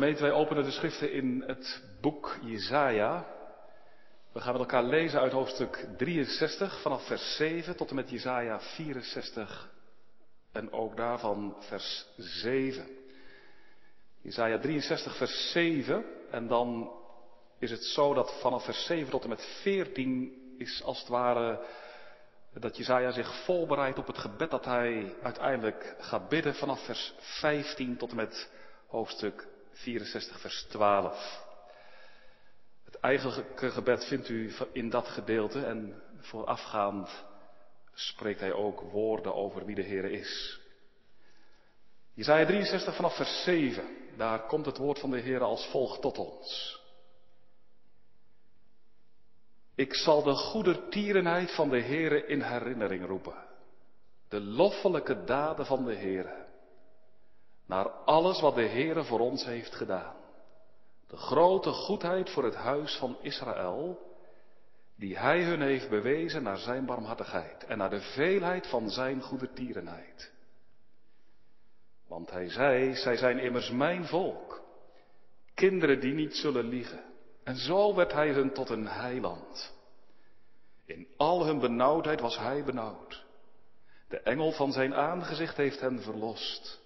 Gemeente, wij openen de schriften in het boek Jezaja. We gaan met elkaar lezen uit hoofdstuk 63 vanaf vers 7 tot en met Jezaja 64 en ook daarvan vers 7. Jezaja 63 vers 7 en dan is het zo dat vanaf vers 7 tot en met 14 is als het ware dat Jezaja zich voorbereidt op het gebed dat hij uiteindelijk gaat bidden vanaf vers 15 tot en met hoofdstuk 64 vers 12. Het eigenlijke gebed vindt u in dat gedeelte en voorafgaand spreekt hij ook woorden over wie de Heer is. Jezaja 63 vanaf vers 7, daar komt het woord van de Heer als volgt tot ons. Ik zal de goedertierenheid van de Heere in herinnering roepen. De loffelijke daden van de Heere. Naar alles wat de Heere voor ons heeft gedaan. De grote goedheid voor het huis van Israël, die Hij hun heeft bewezen naar Zijn barmhartigheid en naar de veelheid van Zijn goedertierenheid. Want Hij zei, zij zijn immers mijn volk, kinderen die niet zullen liegen. En zo werd hij hun tot een heiland. In al hun benauwdheid was hij benauwd. De engel van zijn aangezicht heeft hen verlost.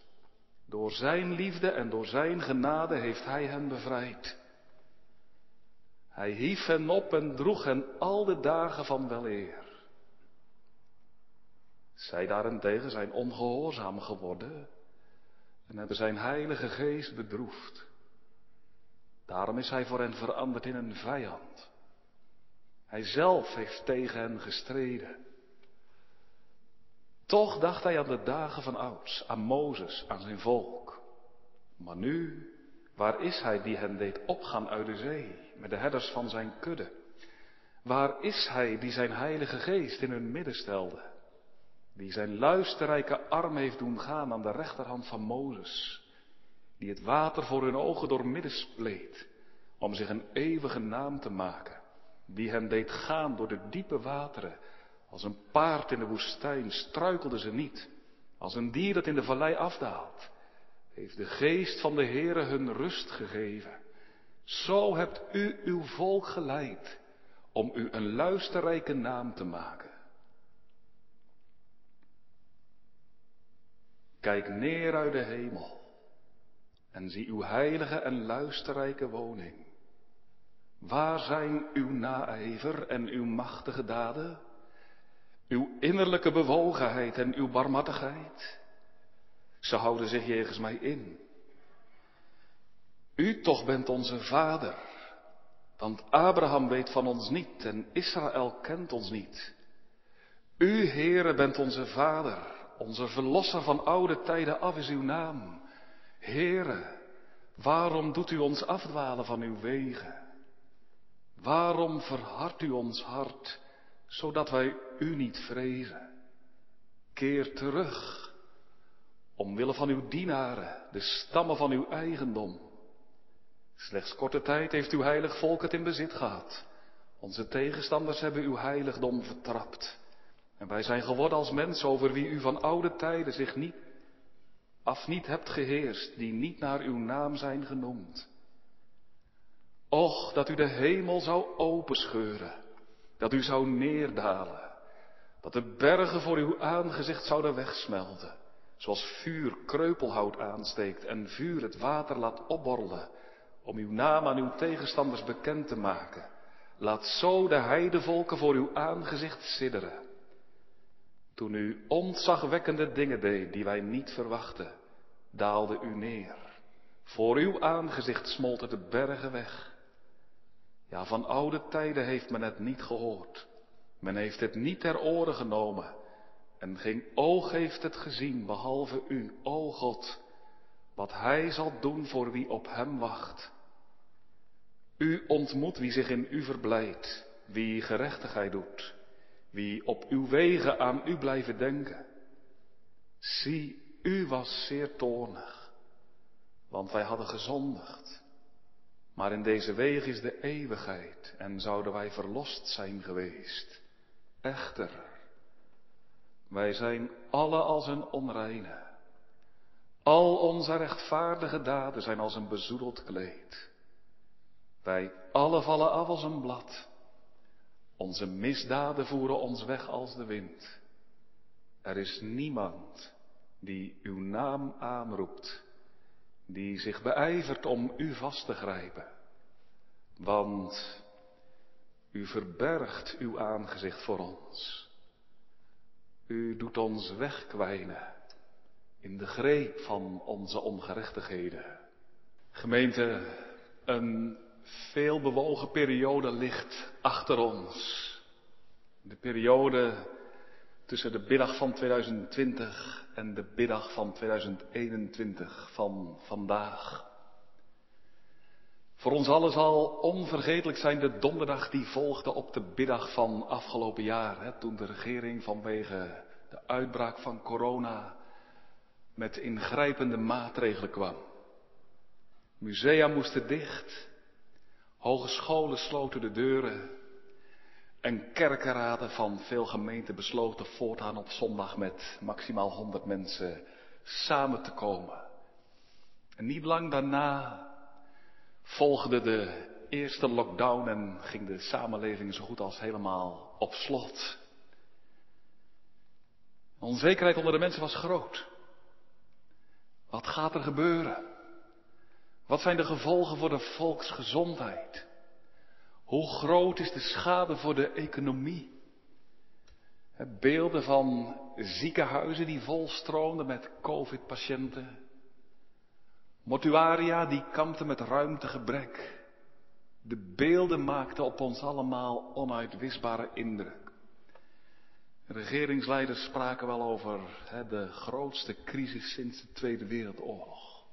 Door zijn liefde en door zijn genade heeft hij hen bevrijd. Hij hief hen op en droeg hen al de dagen van weleer. Zij daarentegen zijn ongehoorzaam geworden en hebben zijn heilige geest bedroefd. Daarom is hij voor hen veranderd in een vijand. Hij zelf heeft tegen hen gestreden. Toch dacht hij aan de dagen van ouds, aan Mozes, aan zijn volk. Maar nu, waar is hij die hen deed opgaan uit de zee, met de herders van zijn kudde? Waar is hij die zijn heilige geest in hun midden stelde? Die zijn luisterrijke arm heeft doen gaan aan de rechterhand van Mozes? die het water voor hun ogen doormidden spleet, om zich een eeuwige naam te maken, die hen deed gaan door de diepe wateren, als een paard in de woestijn struikelden ze niet, als een dier dat in de vallei afdaalt, heeft de geest van de Heere hun rust gegeven. Zo hebt u uw volk geleid om u een luisterrijke naam te maken. Kijk neer uit de hemel en zie uw heilige en luisterrijke woning. Waar zijn uw naijver en uw machtige daden? Uw innerlijke bewogenheid en uw barmhartigheid? Ze houden zich jegens mij in. U toch bent onze vader, want Abraham weet van ons niet en Israël kent ons niet. U, Heere, bent onze vader, onze verlosser van oude tijden af is uw naam. Heere, waarom doet u ons afdwalen van uw wegen? Waarom verhardt u ons hart, zodat wij u niet vrezen? Keer terug, omwille van uw dienaren, de stammen van uw eigendom. Slechts korte tijd heeft uw heilig volk het in bezit gehad. Onze tegenstanders hebben uw heiligdom vertrapt. En wij zijn geworden als mensen over wie u van oude tijden zich niet af niet hebt geheerst, die niet naar uw naam zijn genoemd. Och, dat u de hemel zou openscheuren, dat u zou neerdalen, dat de bergen voor uw aangezicht zouden wegsmelten, zoals vuur kreupelhout aansteekt en vuur het water laat opborrelen, om uw naam aan uw tegenstanders bekend te maken. Laat zo de heidevolken voor uw aangezicht sidderen. Toen u ontzagwekkende dingen deed die wij niet verwachten, daalde u neer. Voor uw aangezicht smolten de bergen weg. Ja, van oude tijden heeft men het niet gehoord. Men heeft het niet ter oren genomen. En geen oog heeft het gezien, behalve u, o God, wat Hij zal doen voor wie op Hem wacht. U ontmoet wie zich in u verblijdt, wie gerechtigheid doet wie op uw wegen aan u blijven denken. Zie, u was zeer toornig, want wij hadden gezondigd. Maar in deze wegen is de eeuwigheid en zouden wij verlost zijn geweest. Echter, wij zijn alle als een onreine. Al onze rechtvaardige daden zijn als een bezoedeld kleed. Wij alle vallen af als een blad. Onze misdaden voeren ons weg als de wind. Er is niemand die uw naam aanroept, die zich beijvert om u vast te grijpen. Want u verbergt uw aangezicht voor ons. U doet ons wegkwijnen in de greep van onze ongerechtigheden. Gemeente, een veelbewogen periode ligt achter ons. De periode tussen de biddag van 2020 en de biddag van 2021 van vandaag. Voor ons allen zal onvergetelijk zijn de donderdag die volgde op de biddag van afgelopen jaar, hè, toen de regering vanwege de uitbraak van corona met ingrijpende maatregelen kwam. Musea moesten dicht, hogescholen sloten de deuren en kerkenraden van veel gemeenten besloten voortaan op zondag met maximaal 100 mensen samen te komen. En niet lang daarna volgde de eerste lockdown en ging de samenleving zo goed als helemaal op slot. De onzekerheid onder de mensen was groot. Wat gaat er gebeuren? Wat zijn de gevolgen voor de volksgezondheid? Hoe groot is de schade voor de economie? Beelden van ziekenhuizen die volstroomden met covid-patiënten. Mortuaria die kampten met ruimtegebrek. De beelden maakten op ons allemaal onuitwisbare indruk. Regeringsleiders spraken wel over hè, de grootste crisis sinds de Tweede Wereldoorlog.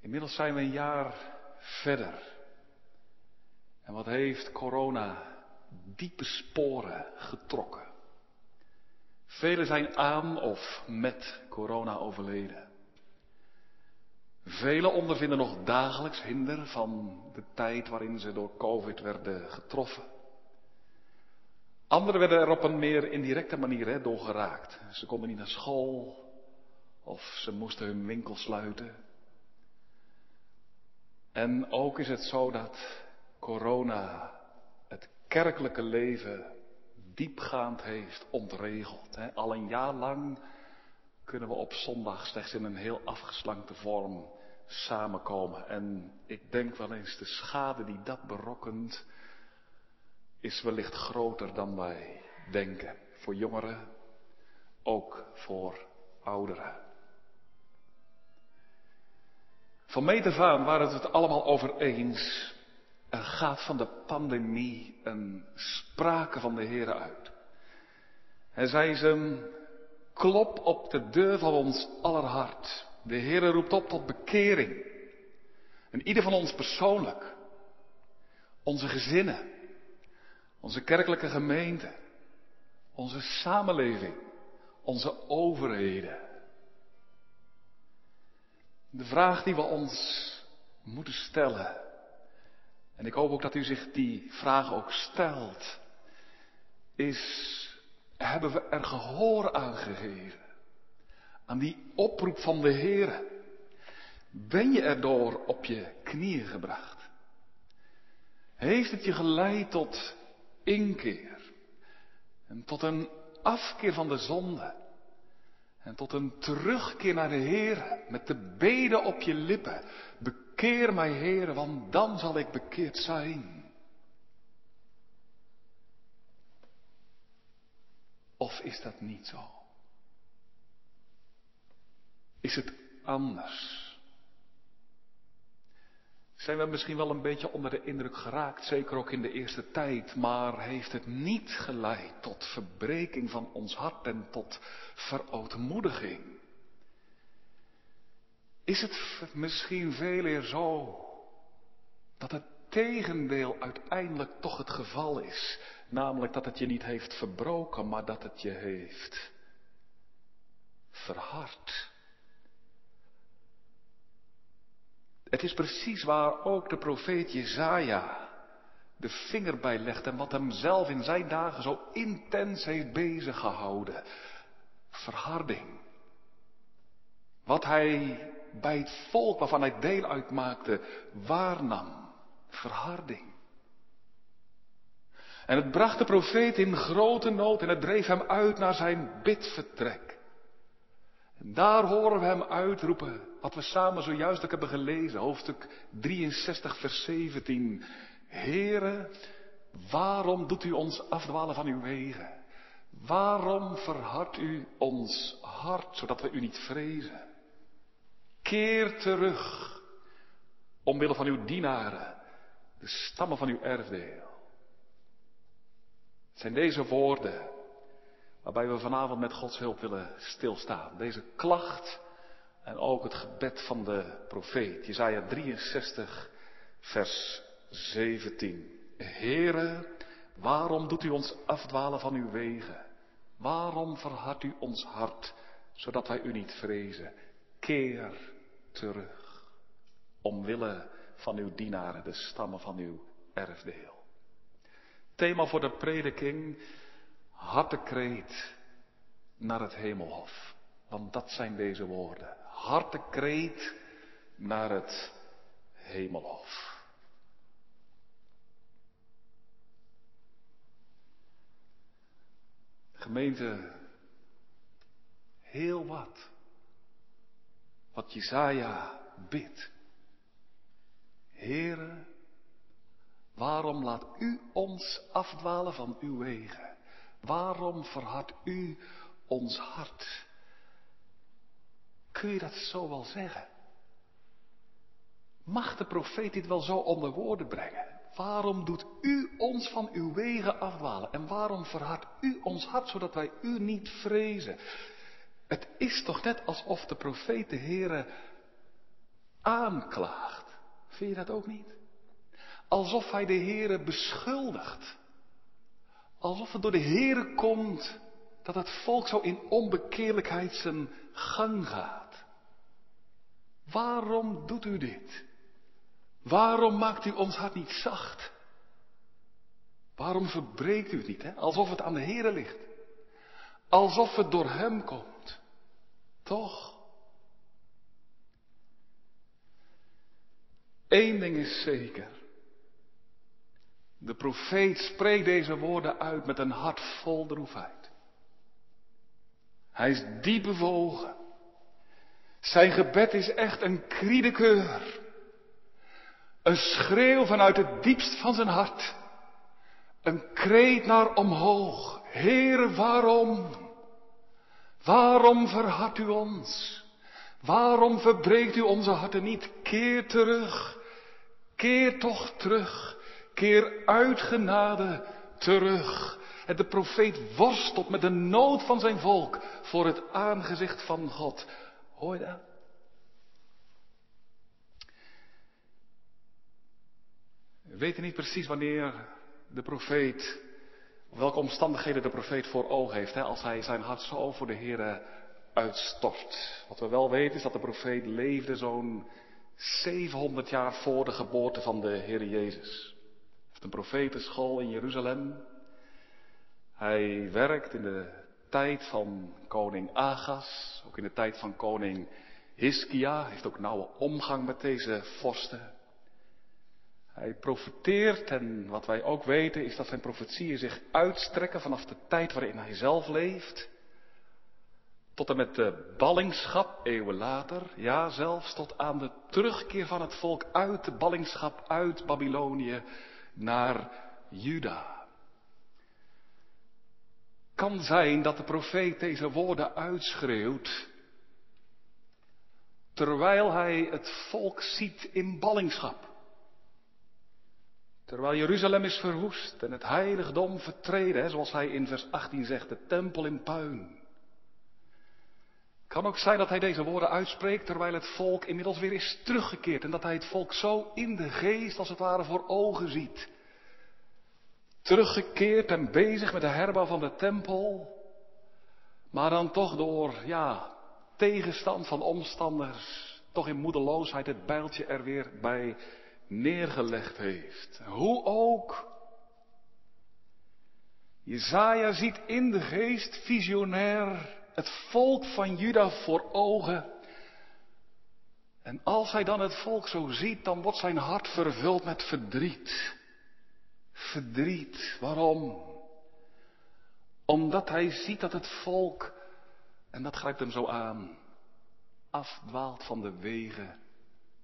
Inmiddels zijn we een jaar verder. En wat heeft corona diepe sporen getrokken? Velen zijn aan of met corona overleden. Velen ondervinden nog dagelijks hinder van de tijd waarin ze door COVID werden getroffen. Anderen werden er op een meer indirecte manier door geraakt. Ze konden niet naar school of ze moesten hun winkel sluiten. En ook is het zo dat corona het kerkelijke leven diepgaand heeft ontregeld. Hè. Al een jaar lang kunnen we op zondag slechts in een heel afgeslankte vorm samenkomen. En ik denk wel eens de schade die dat berokkent is wellicht groter dan wij denken. Voor jongeren, ook voor ouderen. Van meet af aan waren het allemaal over eens. Er gaat van de pandemie een sprake van de Heer uit. Hij zei ze, klop op de deur van ons aller hart. De Heer roept op tot bekering. En ieder van ons persoonlijk. Onze gezinnen. Onze kerkelijke gemeente. Onze samenleving. Onze overheden. De vraag die we ons moeten stellen. En ik hoop ook dat u zich die vraag ook stelt. Is, hebben we er gehoor aan gegeven? Aan die oproep van de Heer. Ben je erdoor op je knieën gebracht? Heeft het je geleid tot inkeer? En tot een afkeer van de zonde? En tot een terugkeer naar de Heer met de beden op je lippen. Bekeer mij, Heer, want dan zal ik bekeerd zijn. Of is dat niet zo? Is het anders? Zijn we misschien wel een beetje onder de indruk geraakt, zeker ook in de eerste tijd, maar heeft het niet geleid tot verbreking van ons hart en tot verootmoediging? Is het misschien veel eer zo dat het tegendeel uiteindelijk toch het geval is, namelijk dat het je niet heeft verbroken, maar dat het je heeft verhard? Het is precies waar ook de profeet Jezaja de vinger bij legt en wat hem zelf in zijn dagen zo intens heeft bezig gehouden. Verharding, Wat hij bij het volk waarvan hij deel uitmaakte waarnam. Verharding. En het bracht de profeet in grote nood en het dreef hem uit naar zijn bidvertrek. En daar horen we hem uitroepen, wat we samen zojuist hebben gelezen, hoofdstuk 63, vers 17. Heere, waarom doet u ons afdwalen van uw wegen? Waarom verhardt u ons hart, zodat we u niet vrezen? Keer terug, omwille van uw dienaren, de stammen van uw erfdeel. Het zijn deze woorden waarbij we vanavond met Gods hulp willen stilstaan. Deze klacht en ook het gebed van de profeet. Jezaja 63, vers 17. Heere, waarom doet u ons afdwalen van uw wegen? Waarom verhardt u ons hart, zodat wij u niet vrezen? Keer terug, omwille van uw dienaren, de stammen van uw erfdeel. Thema voor de prediking, hartekreet naar het hemelhof. Want dat zijn deze woorden. Hartekreet naar het hemelhof. Gemeente, heel wat. Wat Jezaja bidt. Heren, waarom laat u ons afdwalen van uw wegen? Waarom verhardt u ons hart? Kun je dat zo wel zeggen? Mag de profeet dit wel zo onder woorden brengen? Waarom doet u ons van uw wegen afdwalen? En waarom verhardt u ons hart zodat wij u niet vrezen? Het is toch net alsof de profeet de Heere aanklaagt. Vind je dat ook niet? Alsof hij de Heere beschuldigt. Alsof het door de Heere komt dat het volk zo in onbekeerlijkheid zijn gang gaat. Waarom doet u dit? Waarom maakt u ons hart niet zacht? Waarom verbreekt u het niet? Hè? Alsof het aan de Heere ligt. Alsof het door Hem komt. Toch? Eén ding is zeker. De profeet spreekt deze woorden uit met een hart vol droefheid. Hij is diep bewogen. Zijn gebed is echt een kriedekeur. Een schreeuw vanuit het diepst van zijn hart. Een kreet naar omhoog. Heere, waarom? Waarom verhardt u ons? Waarom verbreekt u onze harten niet? Keer terug. Keer toch terug. Keer uit genade terug. En de profeet worstelt met de nood van zijn volk voor het aangezicht van God. Hoor je dat? We weten niet precies wanneer de profeet, welke omstandigheden de profeet voor ogen heeft, hè, als hij zijn hart zo voor de Heer uitstort. Wat we wel weten is dat de profeet leefde zo'n 700 jaar voor de geboorte van de Heer Jezus. Hij heeft een profetenschool in Jeruzalem. Hij werkt in de tijd van koning Agas, ook in de tijd van koning Hiskia, heeft ook nauwe omgang met deze vorsten. Hij profeteert en wat wij ook weten is dat zijn profetieën zich uitstrekken vanaf de tijd waarin hij zelf leeft. Tot en met de ballingschap, eeuwen later, ja zelfs tot aan de terugkeer van het volk uit de ballingschap uit Babylonië naar Juda. Kan zijn dat de profeet deze woorden uitschreeuwt terwijl hij het volk ziet in ballingschap. Terwijl Jeruzalem is verwoest en het heiligdom vertreden, zoals hij in vers 18 zegt, de tempel in puin. Kan ook zijn dat hij deze woorden uitspreekt terwijl het volk inmiddels weer is teruggekeerd en dat hij het volk zo in de geest als het ware voor ogen ziet. Teruggekeerd en bezig met de herbouw van de tempel, maar dan toch door, ja, tegenstand van omstanders, toch in moedeloosheid het bijltje er weer bij neergelegd heeft. Hoe ook. Jezaja ziet in de geest visionair het volk van Juda voor ogen En als hij dan het volk zo ziet, dan wordt zijn hart vervuld met verdriet. Verdriet. Waarom? Omdat hij ziet dat het volk, en dat grijpt hem zo aan, afdwaalt van de wegen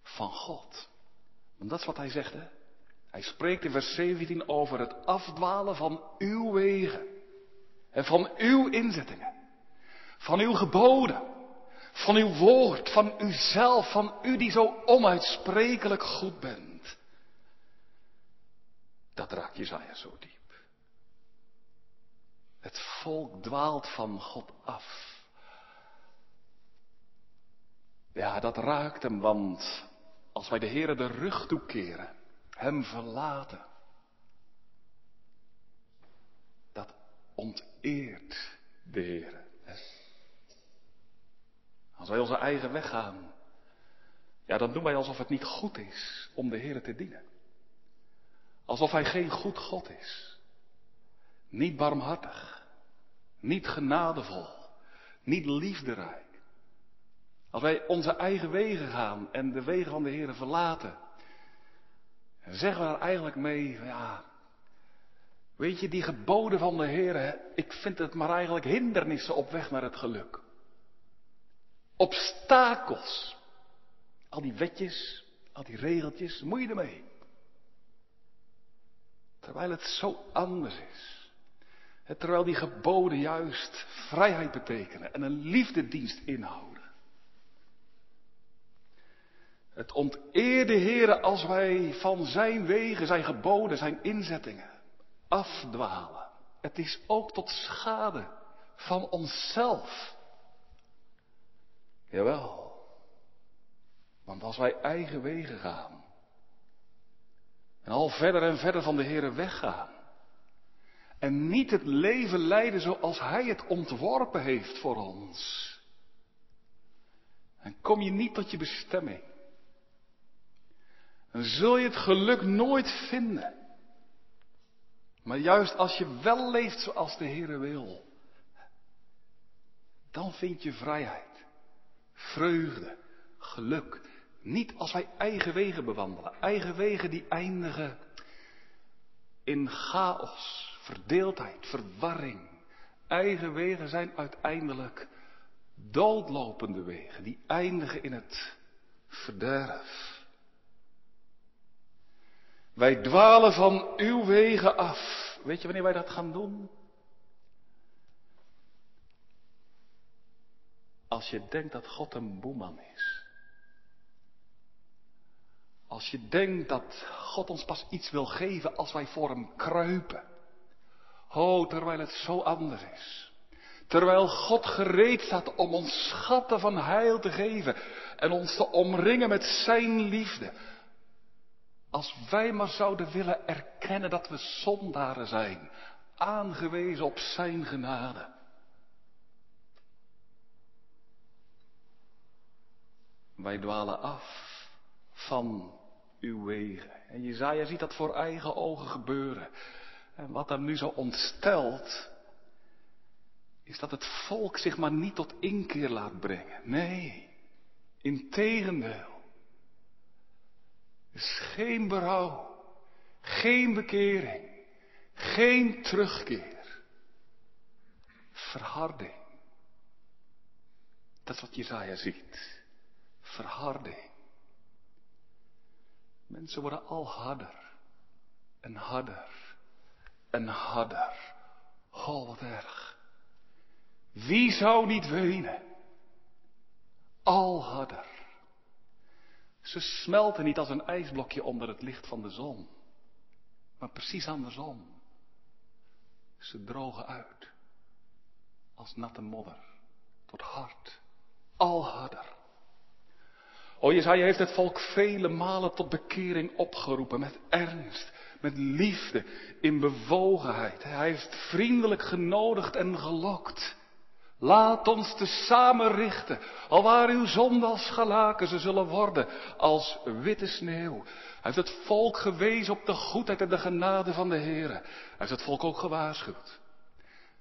van God. Want dat is wat hij zegt, hè? Hij spreekt in vers 17 over het afdwalen van uw wegen. En van uw inzettingen. Van uw geboden. Van uw woord. Van uzelf. Van u die zo onuitsprekelijk goed bent. Dat raakt Jezaja zo diep. Het volk dwaalt van God af. Ja, dat raakt hem, want als wij de Heere de rug toekeren, Hem verlaten, dat onteert de Heere. Als wij onze eigen weg gaan, ja, dan doen wij alsof het niet goed is om de Heere te dienen. Alsof Hij geen goed God is. Niet barmhartig. Niet genadevol. Niet liefderijk. Als wij onze eigen wegen gaan en de wegen van de Heer verlaten, zeggen we daar eigenlijk mee, ja, weet je, die geboden van de Heer, ik vind het maar eigenlijk hindernissen op weg naar het geluk. Obstakels. Al die wetjes, al die regeltjes, moet je ermee. Terwijl het zo anders is. Terwijl die geboden juist vrijheid betekenen en een liefdedienst inhouden. Het onteerde Heere als wij van zijn wegen, zijn geboden, zijn inzettingen afdwalen. Het is ook tot schade van onszelf. Jawel. Want als wij eigen wegen gaan en al verder en verder van de Heere weggaan en niet het leven leiden zoals Hij het ontworpen heeft voor ons, dan kom je niet tot je bestemming dan zul je het geluk nooit vinden. Maar juist als je wel leeft zoals de Heer wil, dan vind je vrijheid, vreugde, geluk. Niet als wij eigen wegen bewandelen, eigen wegen die eindigen in chaos, verdeeldheid, verwarring. Eigen wegen zijn uiteindelijk doodlopende wegen, die eindigen in het verderf. Wij dwalen van uw wegen af. Weet je wanneer wij dat gaan doen? Als je denkt dat God een boeman is. Als je denkt dat God ons pas iets wil geven als wij voor hem kruipen. Oh, terwijl het zo anders is. Terwijl God gereed staat om ons schatten van heil te geven en ons te omringen met zijn liefde. Als wij maar zouden willen erkennen dat we zondaren zijn, aangewezen op Zijn genade. Wij dwalen af van uw. En Jezaja ziet dat voor eigen ogen gebeuren. En wat hem nu zo ontstelt, is dat het volk zich maar niet tot inkeer laat brengen. Nee, integendeel is geen berouw, geen bekering, geen terugkeer. Verharding. Dat is wat Jezaja ziet. Verharding. Mensen worden al harder. En harder. En harder. Oh, wat erg. Wie zou niet wenen? Al harder. Ze smelten niet als een ijsblokje onder het licht van de zon, maar precies andersom. Ze drogen uit als natte modder, tot hard, al harder. O Jezaja heeft het volk vele malen tot bekering opgeroepen, met ernst, met liefde, in bewogenheid. Hij heeft vriendelijk genodigd en gelokt. Laat ons te samen richten, al waar uw zonden als gelaken ze zullen worden, als witte sneeuw. Hij heeft het volk gewezen op de goedheid en de genade van de Heer. Hij heeft het volk ook gewaarschuwd.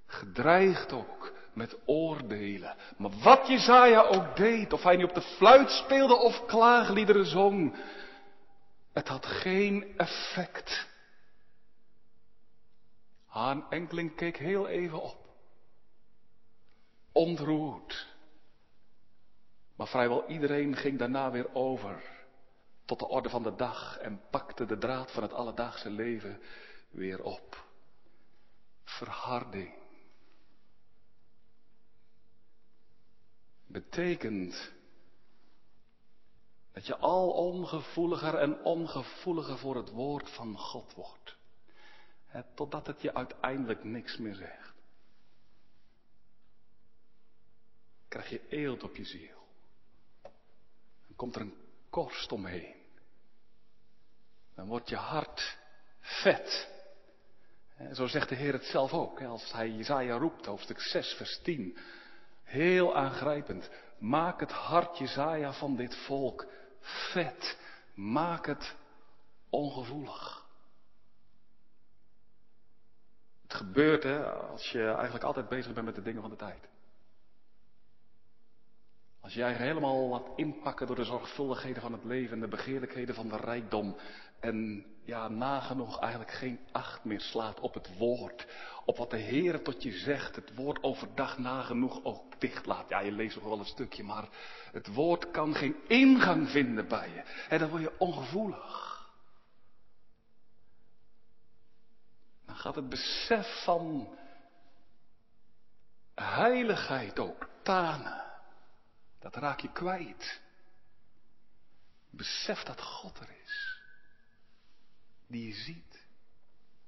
Gedreigd ook met oordelen. Maar wat Jezaja ook deed, of hij nu op de fluit speelde of klaagliederen zong, het had geen effect. Haan Enkeling keek heel even op. Ontroerd. Maar vrijwel iedereen ging daarna weer over tot de orde van de dag en pakte de draad van het alledaagse leven weer op. Verharding. Betekent dat je al ongevoeliger en ongevoeliger voor het woord van God wordt. totdat het je uiteindelijk niks meer zegt. Krijg je eelt op je ziel. Dan komt er een korst omheen. Dan wordt je hart vet. Zo zegt de Heer het zelf ook, als hij Jezaja roept, hoofdstuk 6, vers 10. Heel aangrijpend. Maak het hart Jezaja van dit volk vet. Maak het ongevoelig. Het gebeurt hè, als je eigenlijk altijd bezig bent met de dingen van de tijd. Als jij helemaal laat inpakken door de zorgvuldigheden van het leven en de begeerlijkheden van de rijkdom. En ja, nagenoeg eigenlijk geen acht meer slaat op het woord. Op wat de Heer tot je zegt. Het woord overdag nagenoeg ook dicht laat. Ja, je leest nog wel een stukje, maar het woord kan geen ingang vinden bij je. En dan word je ongevoelig. Dan gaat het besef van heiligheid ook tanen. Dat raak je kwijt. Besef dat God er is. Die ziet.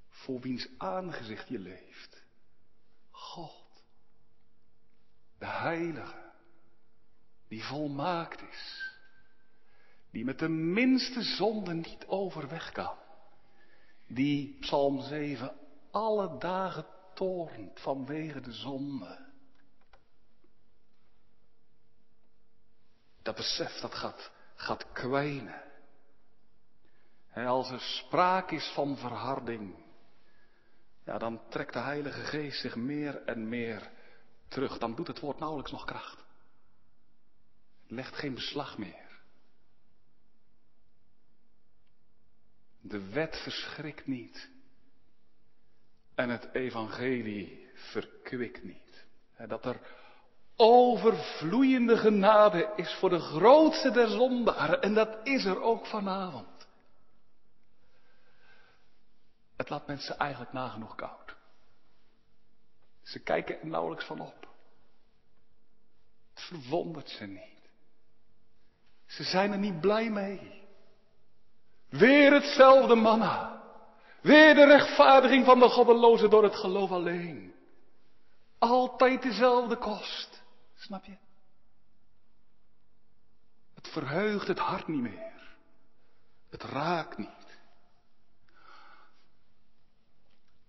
Voor wiens aangezicht je leeft. God. De Heilige. Die volmaakt is. Die met de minste zonde niet overweg kan. Die, Psalm 7, alle dagen toornt vanwege de zonde. Dat besef dat gaat, gaat kwijnen. En als er sprake is van verharding, ja, dan trekt de Heilige Geest zich meer en meer terug. Dan doet het woord nauwelijks nog kracht. Het legt geen beslag meer. De wet verschrikt niet. En het evangelie verkwikt niet. Dat er overvloeiende genade is voor de grootste der zondaren. En dat is er ook vanavond. Het laat mensen eigenlijk nagenoeg koud. Ze kijken er nauwelijks van op. Het verwondert ze niet. Ze zijn er niet blij mee. Weer hetzelfde manna. Weer de rechtvaardiging van de goddeloze door het geloof alleen. Altijd dezelfde kost. Snap je? Het verheugt het hart niet meer. Het raakt niet.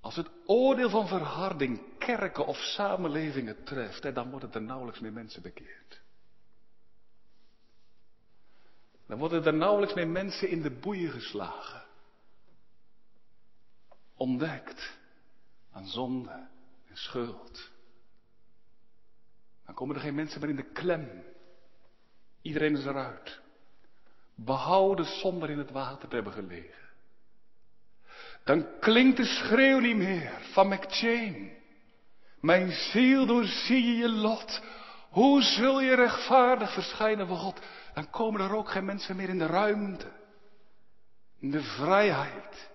Als het oordeel van verharding kerken of samenlevingen treft, dan worden er nauwelijks meer mensen bekeerd. Dan worden er nauwelijks meer mensen in de boeien geslagen. Ontdekt aan zonde en schuld. Dan komen er geen mensen meer in de klem. Iedereen is eruit. Behouden zonder in het water te hebben gelegen. Dan klinkt de schreeuw niet meer van McChain. Mijn ziel, doorzie je je lot. Hoe zul je rechtvaardig verschijnen voor God? Dan komen er ook geen mensen meer in de ruimte. In de vrijheid.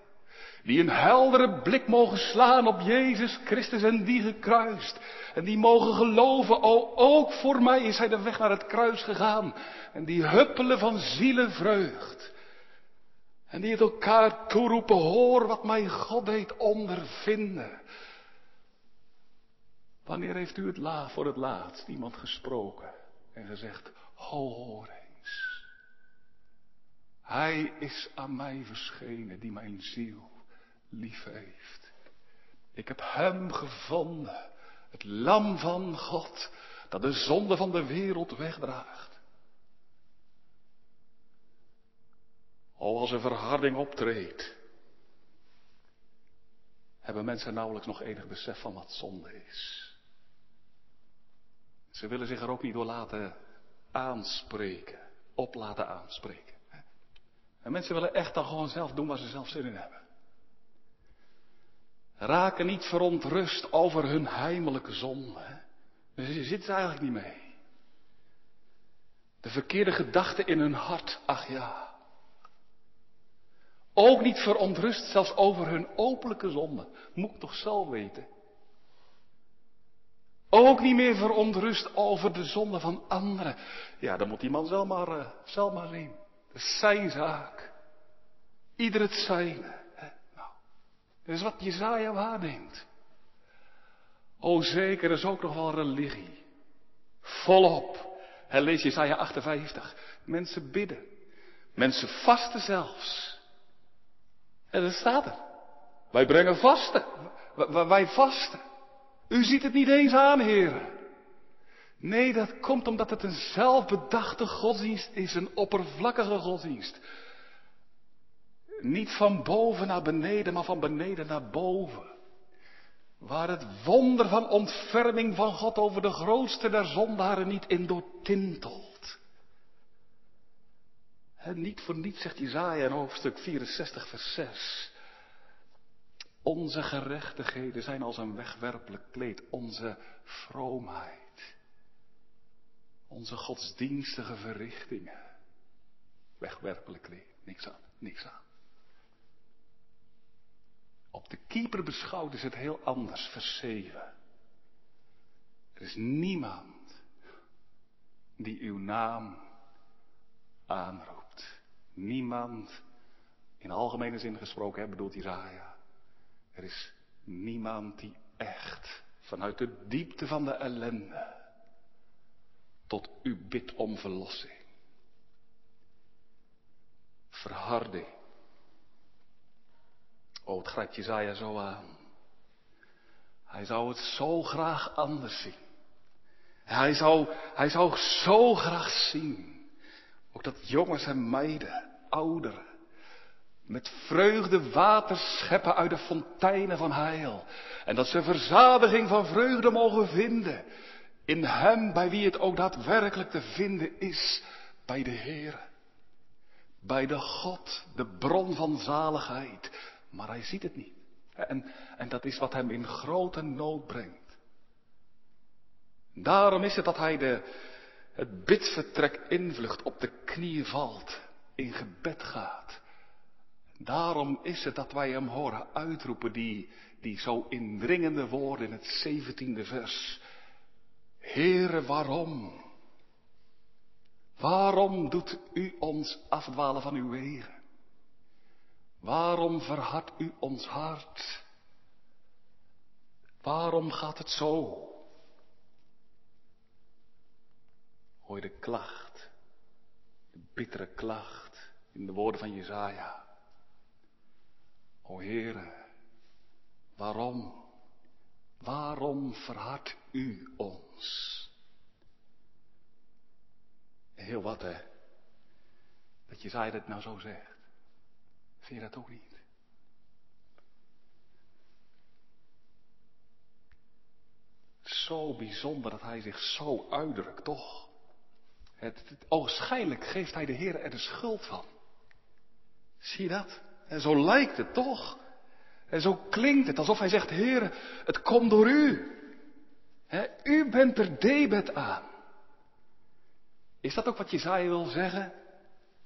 Die een heldere blik mogen slaan op Jezus Christus en die gekruist. En die mogen geloven, o ook voor mij is hij de weg naar het kruis gegaan. En die huppelen van zielenvreugd. En die het elkaar toeroepen, hoor wat mijn God deed ondervinden. Wanneer heeft u het la, voor het laatst iemand gesproken en gezegd, hoor eens. Hij is aan mij verschenen die mijn ziel lief heeft. Ik heb hem gevonden, het lam van God, dat de zonde van de wereld wegdraagt. O, als er verharding optreedt, hebben mensen nauwelijks nog enig besef van wat zonde is. Ze willen zich er ook niet door laten aanspreken, op laten aanspreken. En mensen willen echt dan gewoon zelf doen waar ze zelf zin in hebben. Raken niet verontrust over hun heimelijke zonde. Dus je zit eigenlijk niet mee. De verkeerde gedachten in hun hart, ach ja. Ook niet verontrust zelfs over hun openlijke zonde. Moet ik toch zelf weten. Ook niet meer verontrust over de zonde van anderen. Ja, dan moet die man zelf maar, uh, zelf maar zien. Dat is zijn zaak. Ieder het zijne. Nou, dat is wat Jezaja waarneemt. O zeker, dat is ook nog wel religie. Volop. Hij leest Jezaja 58. Mensen bidden. Mensen vasten zelfs. En dat staat er. Wij brengen vasten. Wij vasten. U ziet het niet eens aan, heren. Nee, dat komt omdat het een zelfbedachte godsdienst is, een oppervlakkige godsdienst. Niet van boven naar beneden, maar van beneden naar boven. Waar het wonder van ontferming van God over de grootste der zondaren niet in doortintelt. Niet voor niets zegt Jezaja in hoofdstuk 64 vers 6. Onze gerechtigheden zijn als een wegwerpelijk kleed. Onze vroomheid. Onze godsdienstige verrichtingen. Wegwerpelijk kleed. Niks aan, niks aan. Op de keeper beschouwd is het heel anders, vers 7. Er is niemand die uw naam aanroept. Niemand, in algemene zin gesproken, hè, bedoelt Isaiah. Er is niemand die echt vanuit de diepte van de ellende tot u bidt om verlossing. Verharding. Oh, het grijpt Jezaja zo aan. Hij zou het zo graag anders zien. Hij zou, hij zou zo graag zien. Ook dat jongens en meiden, ouderen, met vreugde water scheppen uit de fonteinen van heil. En dat ze verzadiging van vreugde mogen vinden. In Hem bij wie het ook daadwerkelijk te vinden is. Bij de Heer. Bij de God, de bron van zaligheid. Maar hij ziet het niet. En, dat is wat hem in grote nood brengt. Daarom is het dat hij de, het bidvertrek invlucht, op de knieën valt, in gebed gaat. Daarom is het dat wij hem horen uitroepen, die, die zo indringende woorden in het zeventiende vers. Heere, waarom? Waarom doet u ons afdwalen van uw wegen? Waarom verhardt u ons hart? Waarom gaat het zo? Hoor je de klacht, bittere klacht in de woorden van Jezaja. O Heere, waarom, waarom verhardt u ons? Heel wat hè, dat Jezaja het nou zo zegt. Vind je dat ook niet? Zo bijzonder dat hij zich zo uitdrukt, toch? Het, ogenschijnlijk geeft hij de Heer er de schuld van. Zie je dat? En zo lijkt het toch? En zo klinkt het alsof hij zegt, Heer, het komt door u. u bent er debet aan. Is dat ook wat Jezaja wil zeggen?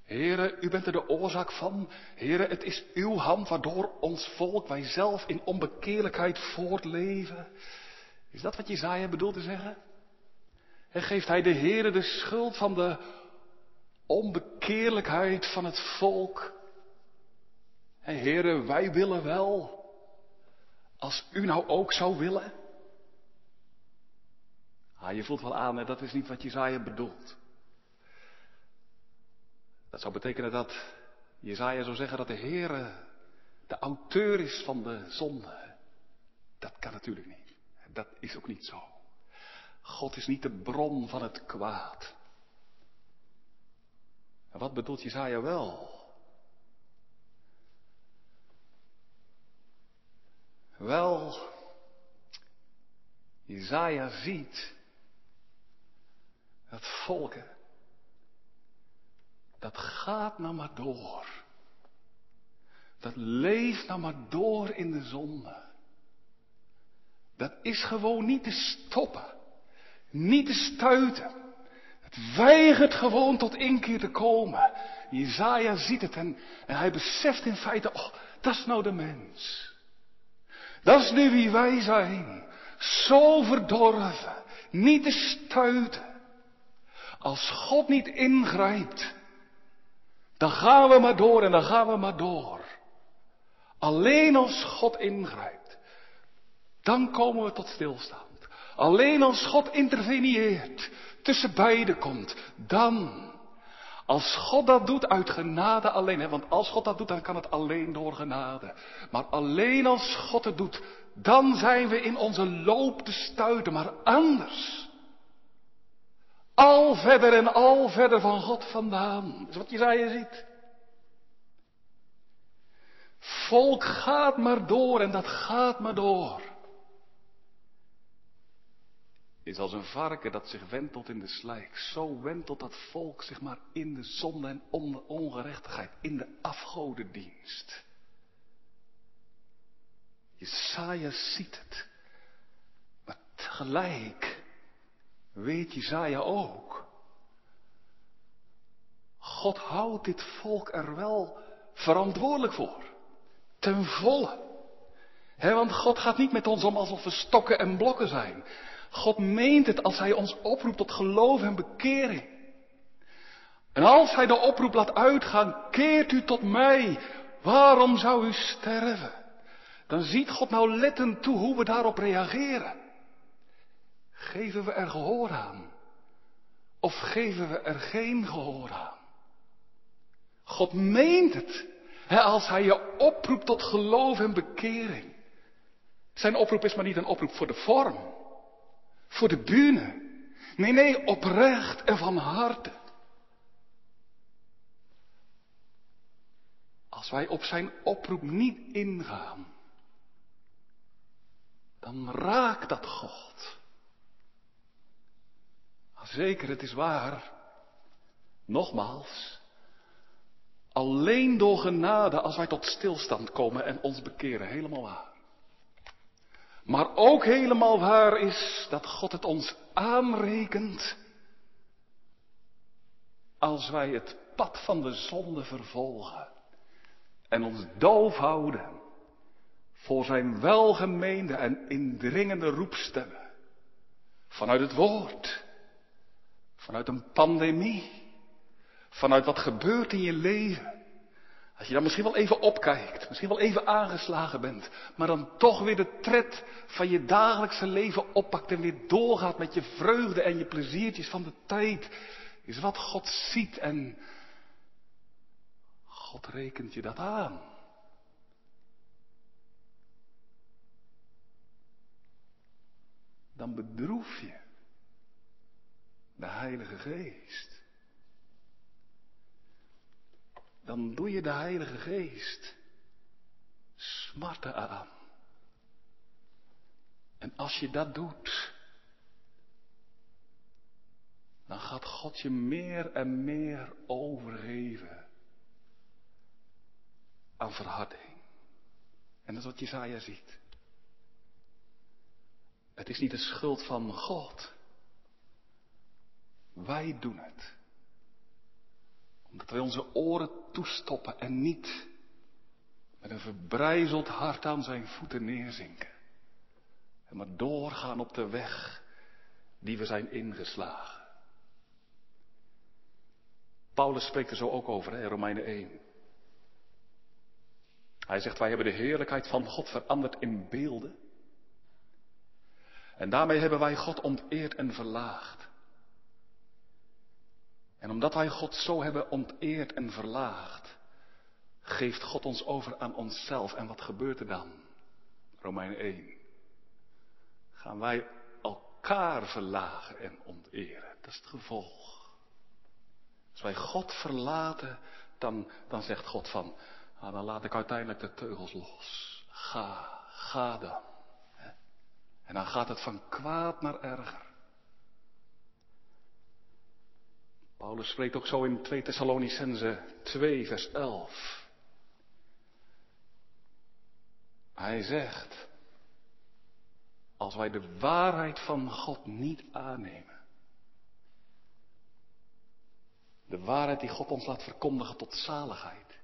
Heren, u bent er de oorzaak van. Heren, het is uw hand waardoor ons volk, wij zelf in onbekeerlijkheid voortleven. Is dat wat Jezaja bedoelt te zeggen? En geeft hij de Heren de schuld van de onbekeerlijkheid van het volk? En heren, wij willen wel. Als u nou ook zou willen. Ah, je voelt wel aan, hè? dat is niet wat Jezaja bedoelt. Dat zou betekenen dat Jezaja zou zeggen dat de Heer de auteur is van de zonde. Dat kan natuurlijk niet. Dat is ook niet zo. God is niet de bron van het kwaad. En wat bedoelt Jezaja wel? Wel, Jezaja ziet Dat volk, hè, dat gaat nou maar door. Dat leeft nou maar door in de zonde. Dat is gewoon niet te stoppen. Niet te stuiten. Het weigert gewoon tot inkeer te komen. Jezaja ziet het en, en hij beseft in feite, oh, dat is nou de mens. Dat is nu wie wij zijn. Zo verdorven. Niet te stuiten. Als God niet ingrijpt, dan gaan we maar door en dan gaan we maar door. Alleen als God ingrijpt, dan komen we tot stilstand. Alleen als God interveneert, tussen beiden komt, dan. Als God dat doet uit genade alleen, hè, want als God dat doet, dan kan het alleen door genade. Maar alleen als God het doet, dan zijn we in onze loop te stuiten, maar anders. Al verder en al verder van God vandaan. Dat is wat Jezaja ziet. Volk gaat maar door en dat gaat maar door. Is als een varken dat zich wentelt in de slijk. Zo wentelt dat volk zich maar in de zonde en ongerechtigheid, in de afgodendienst. Jesaja ziet het. Maar tegelijk weet Jesaja ook. God houdt dit volk er wel verantwoordelijk voor. Ten volle. Want God gaat niet met ons om alsof we stokken en blokken zijn. God meent het als Hij ons oproept tot geloof en bekering. En als Hij de oproep laat uitgaan, keert u tot mij. Waarom zou u sterven? Dan ziet God nou lettend toe hoe we daarop reageren. Geven we er gehoor aan? Of geven we er geen gehoor aan? God meent het. Hè, als hij je oproept tot geloof en bekering. Zijn oproep is maar niet een oproep voor de vorm. Voor de bühne. Nee, nee, oprecht en van harte. Als wij op zijn oproep niet ingaan, dan raakt dat God. Zeker, het is waar. Nogmaals, alleen door genade als wij tot stilstand komen en ons bekeren, helemaal waar. Maar ook helemaal waar is dat God het ons aanrekent als wij het pad van de zonde vervolgen en ons doof houden voor zijn welgemeende en indringende roepstemmen vanuit het woord Vanuit een pandemie. Vanuit wat gebeurt in je leven. Als je dan misschien wel even opkijkt, misschien wel even aangeslagen bent, maar dan toch weer de tred van je dagelijkse leven oppakt en weer doorgaat met je vreugde en je pleziertjes van de tijd, is wat God ziet en God rekent je dat aan. Dan bedroef je de Heilige Geest. Dan doe je de Heilige Geest smarten aan. En als je dat doet, dan gaat God je meer en meer overgeven aan verharding. En dat is wat Jezaja ziet. Het is niet de schuld van God. Wij doen het. Omdat wij onze oren toestoppen en niet met een verbrijzeld hart aan zijn voeten neerzinken. En maar doorgaan op de weg die we zijn ingeslagen. Paulus spreekt er zo ook over, hè, Romeinen 1. Hij zegt, wij hebben de heerlijkheid van God veranderd in beelden. En daarmee hebben wij God onteerd en verlaagd. En omdat wij God zo hebben onteerd en verlaagd, geeft God ons over aan onszelf. En wat gebeurt er dan? Romein 1. Gaan wij elkaar verlagen en onteren. Dat is het gevolg. Als wij God verlaten, dan, dan zegt God van, nou, dan laat ik uiteindelijk de teugels los. Ga, ga dan. En dan gaat het van kwaad naar erger. Paulus spreekt ook zo in 2 Thessalonicense 2, vers 11. Hij zegt, als wij de waarheid van God niet aannemen, de waarheid die God ons laat verkondigen tot zaligheid,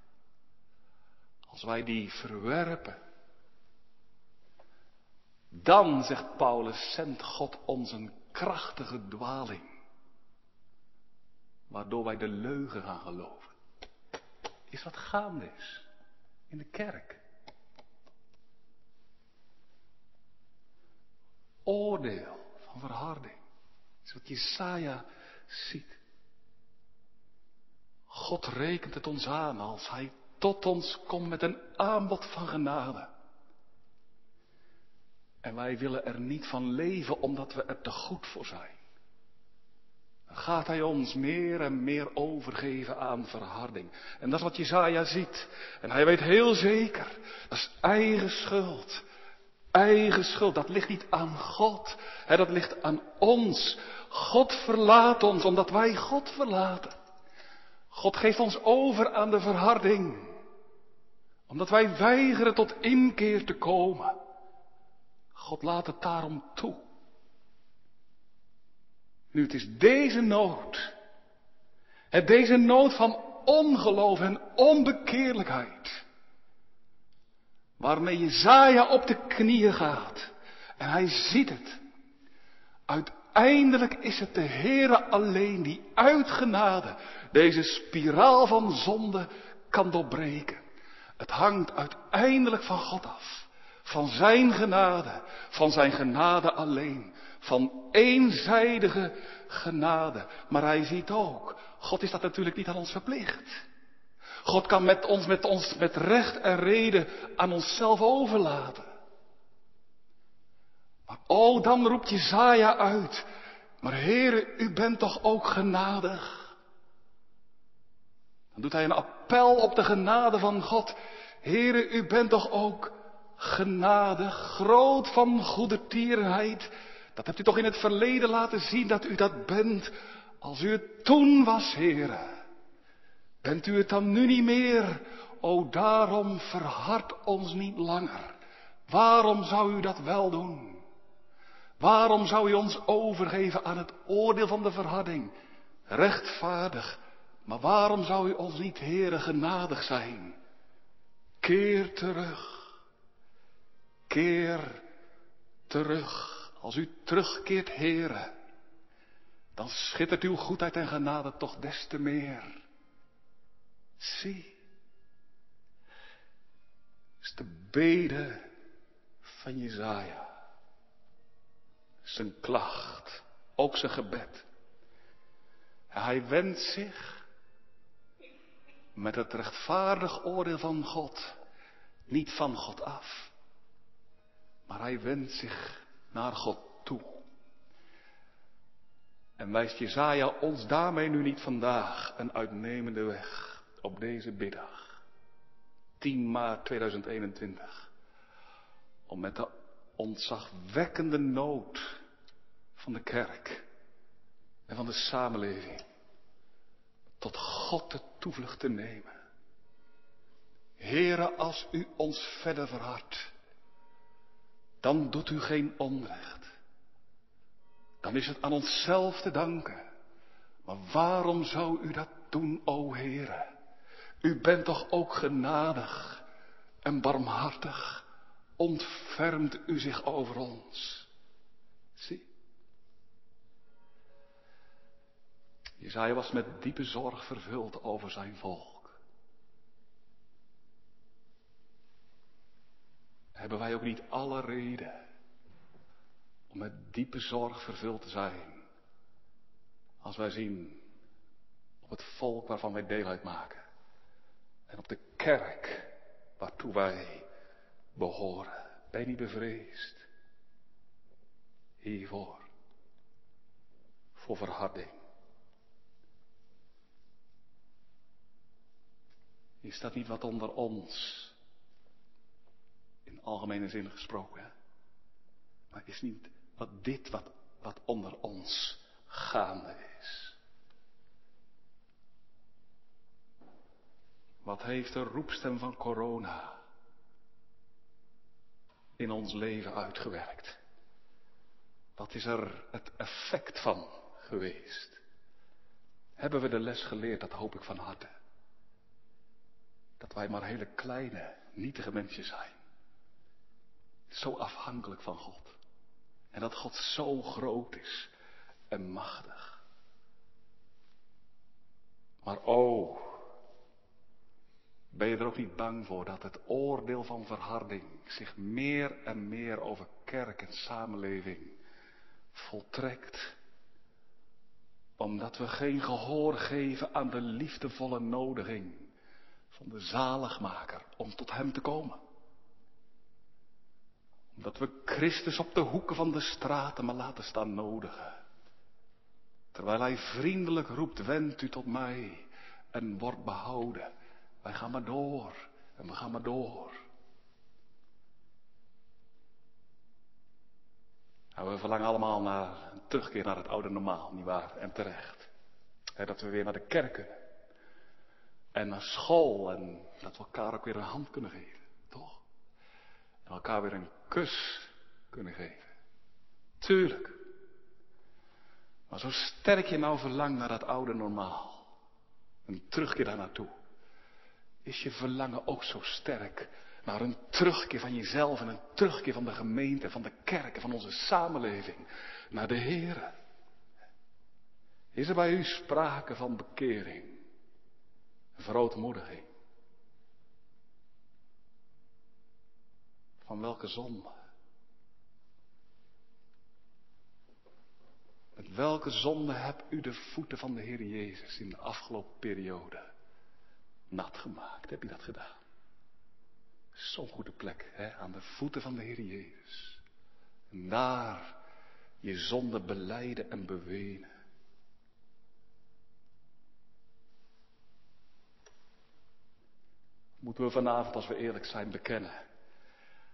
als wij die verwerpen, dan, zegt Paulus, zendt God ons een krachtige dwaling. Waardoor wij de leugen gaan geloven. Is wat gaande is. In de kerk. Oordeel van verharding. Is wat Jesaja ziet. God rekent het ons aan als Hij tot ons komt met een aanbod van genade. En wij willen er niet van leven omdat we er te goed voor zijn. Gaat hij ons meer en meer overgeven aan verharding. En dat is wat Jezaja ziet. En hij weet heel zeker, dat is eigen schuld. Eigen schuld, dat ligt niet aan God. Hè, dat ligt aan ons. God verlaat ons omdat wij God verlaten. God geeft ons over aan de verharding. Omdat wij weigeren tot inkeer te komen. God laat het daarom toe. Nu, het is deze nood. Het deze nood van ongeloof en onbekeerlijkheid. Waarmee Jezaja op de knieën gaat. En hij ziet het. Uiteindelijk is het de Heere alleen die uit genade deze spiraal van zonde kan doorbreken. Het hangt uiteindelijk van God af. Van zijn genade, van zijn genade alleen. Van eenzijdige genade. Maar hij ziet ook, God is dat natuurlijk niet aan ons verplicht. God kan met ons, met ons, met recht en reden aan onszelf overlaten. Maar oh, dan roept Jezaja uit. Maar heren, u bent toch ook genadig? Dan doet hij een appel op de genade van God. Heren, u bent toch ook genadig, groot van goede tierenheid. Dat hebt u toch in het verleden laten zien dat u dat bent, als u het toen was, heren. Bent u het dan nu niet meer? O daarom verhard ons niet langer. Waarom zou u dat wel doen? Waarom zou u ons overgeven aan het oordeel van de verharding? Rechtvaardig. Maar waarom zou u ons niet, heren, genadig zijn? Keer terug. Keer terug. Als u terugkeert, heren, dan schittert uw goedheid en genade toch des te meer. Zie, is de bede van Jezaja. Zijn klacht, ook zijn gebed. Hij wendt zich met het rechtvaardig oordeel van God niet van God af. Maar hij wendt zich naar God toe. En wijst Jezaja ons daarmee nu niet vandaag een uitnemende weg op deze middag. 10 maart 2021. Om met de ontzagwekkende nood van de kerk en van de samenleving tot God de toevlucht te nemen. Here, als u ons verder verhardt, dan doet u geen onrecht. Dan is het aan onszelf te danken. Maar waarom zou u dat doen, o Heere? U bent toch ook genadig en barmhartig. Ontfermt u zich over ons. Zie. Jezaja was met diepe zorg vervuld over zijn volk. Hebben wij ook niet alle reden om met diepe zorg vervuld te zijn. Als wij zien op het volk waarvan wij deel uitmaken. En op de kerk waartoe wij behoren. Ben je niet bevreesd hiervoor? Voor verharding. Is dat niet wat onder ons algemene zin gesproken. Maar is niet wat dit wat, wat onder ons gaande is. Wat heeft de roepstem van corona in ons leven uitgewerkt? Wat is er het effect van geweest? Hebben we de les geleerd, dat hoop ik van harte. Dat wij maar hele kleine, nietige mensen zijn. Zo afhankelijk van God. En dat God zo groot is en machtig. Maar oh, ben je er ook niet bang voor dat het oordeel van verharding zich meer en meer over kerk en samenleving voltrekt? Omdat we geen gehoor geven aan de liefdevolle nodiging van de zaligmaker om tot Hem te komen. Omdat we Christus op de hoeken van de straten maar laten staan nodigen. Terwijl Hij vriendelijk roept, wend u tot mij en wordt behouden. Wij gaan maar door en we gaan maar door. Nou, we verlangen allemaal naar een terugkeer naar het oude normaal, nietwaar? En terecht. dat we weer naar de kerk kunnen. En naar school en dat we elkaar ook weer een hand kunnen geven, toch? En elkaar weer een kus kunnen geven. Tuurlijk. Maar zo sterk je nou verlangt naar dat oude normaal. Een terugkeer daar naartoe. Is je verlangen ook zo sterk naar een terugkeer van jezelf en een terugkeer van de gemeente, van de kerk, van onze samenleving, naar de Heer. Is er bij u sprake van bekering, verootmoediging? Van welke zonde? Met welke zonde hebt u de voeten van de Heer Jezus in de afgelopen periode nat gemaakt? Heb je dat gedaan? Zo'n goede plek, hè, aan de voeten van de Heer Jezus. En daar je zonde beleiden en bewenen. Moeten we vanavond, als we eerlijk zijn, bekennen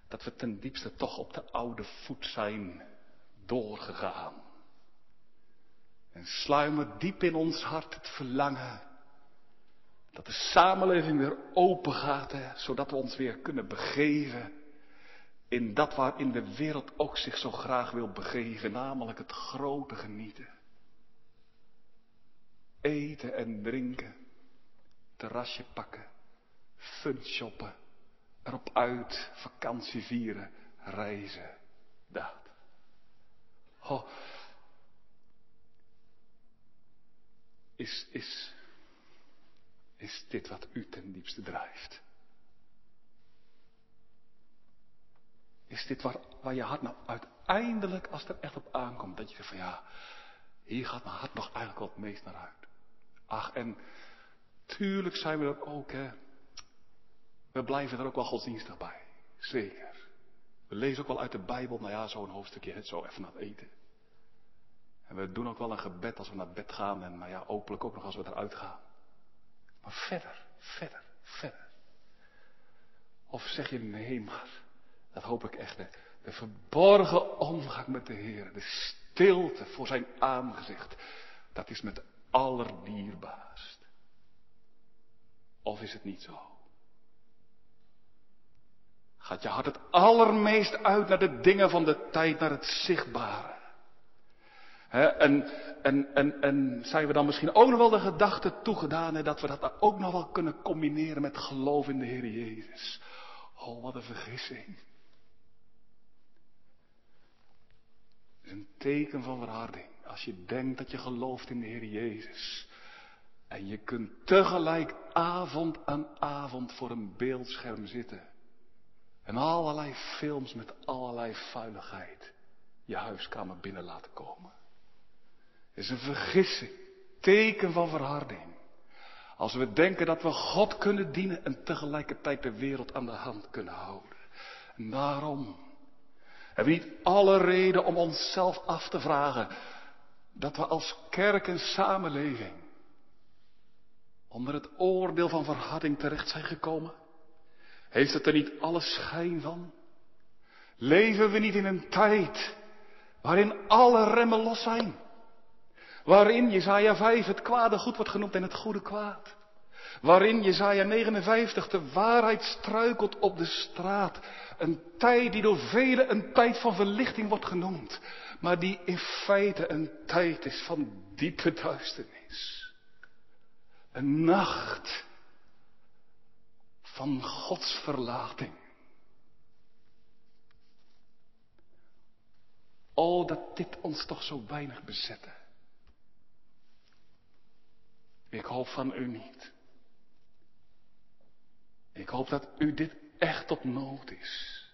dat we ten diepste toch op de oude voet zijn doorgegaan. En sluimert diep in ons hart het verlangen dat de samenleving weer open gaat, hè, zodat we ons weer kunnen begeven in dat waarin de wereld ook zich zo graag wil begeven, namelijk het grote genieten. Eten en drinken, terrasje pakken, fun shoppen, erop uit, vakantie vieren, reizen, dat. Oh. Is, is, is dit wat u ten diepste drijft? Is dit waar, waar je hart nou uiteindelijk, als het er echt op aankomt, dat je zegt van ja, hier gaat mijn hart nog eigenlijk wel het meest naar uit. Ach, en tuurlijk zijn we er ook, hè. We blijven er ook wel godsdienstig bij. Zeker. We lezen ook wel uit de Bijbel, nou ja, zo'n hoofdstukje, het zo even naar het eten. En we doen ook wel een gebed als we naar bed gaan en nou ja, openlijk ook nog als we eruit gaan. Maar verder, verder, verder. Of zeg je nee, maar dat hoop ik echt. De, de verborgen omgang met de Heer, de stilte voor zijn aangezicht, dat is met allerdierbaarst. Of is het niet zo? Gaat je hart het allermeest uit naar de dingen van de tijd, naar het zichtbare? en, en, en, en zijn we dan misschien ook nog wel de gedachte toegedaan dat we dat ook nog wel kunnen combineren met geloof in de Heer Jezus? Oh, wat een vergissing. Een teken van verharding als je denkt dat je gelooft in de Heer Jezus. En je kunt tegelijk avond aan avond voor een beeldscherm zitten. En allerlei films met allerlei vuiligheid je huiskamer binnen laten komen is een vergissing, teken van verharding. Als we denken dat we God kunnen dienen en tegelijkertijd de wereld aan de hand kunnen houden. En daarom hebben we niet alle reden om onszelf af te vragen dat we als kerk en samenleving onder het oordeel van verharding terecht zijn gekomen? Heeft het er niet alle schijn van? Leven we niet in een tijd waarin alle remmen los zijn? Waarin Jezaja 5 het kwade goed wordt genoemd en het goede kwaad. Waarin Jezaja 59 de waarheid struikelt op de straat. Een tijd die door velen een tijd van verlichting wordt genoemd. Maar die in feite een tijd is van diepe duisternis. Een nacht van Gods verlating. Oh, dat dit ons toch zo weinig bezette. Ik hoop van u niet. Ik hoop dat u dit echt op nood is.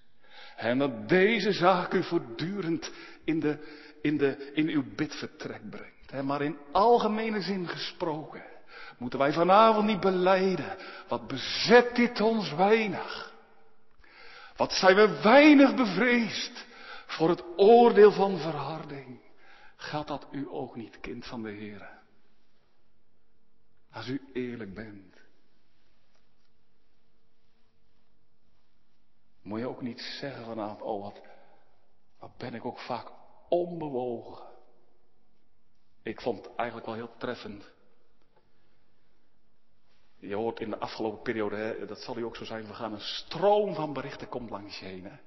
En dat deze zaak u voortdurend in, de, in, de, in uw bidvertrek brengt. Maar in algemene zin gesproken moeten wij vanavond niet beleiden. Wat bezet dit ons weinig. Wat zijn we weinig bevreesd voor het oordeel van verharding. Gaat dat u ook niet, kind van de Heer? Als u eerlijk bent. Moet je ook niet zeggen vanavond, oh wat, wat ben ik ook vaak onbewogen. Ik vond het eigenlijk wel heel treffend. Je hoort in de afgelopen periode, hè, dat zal u ook zo zijn, we gaan een stroom van berichten komt langs je heen. Hè?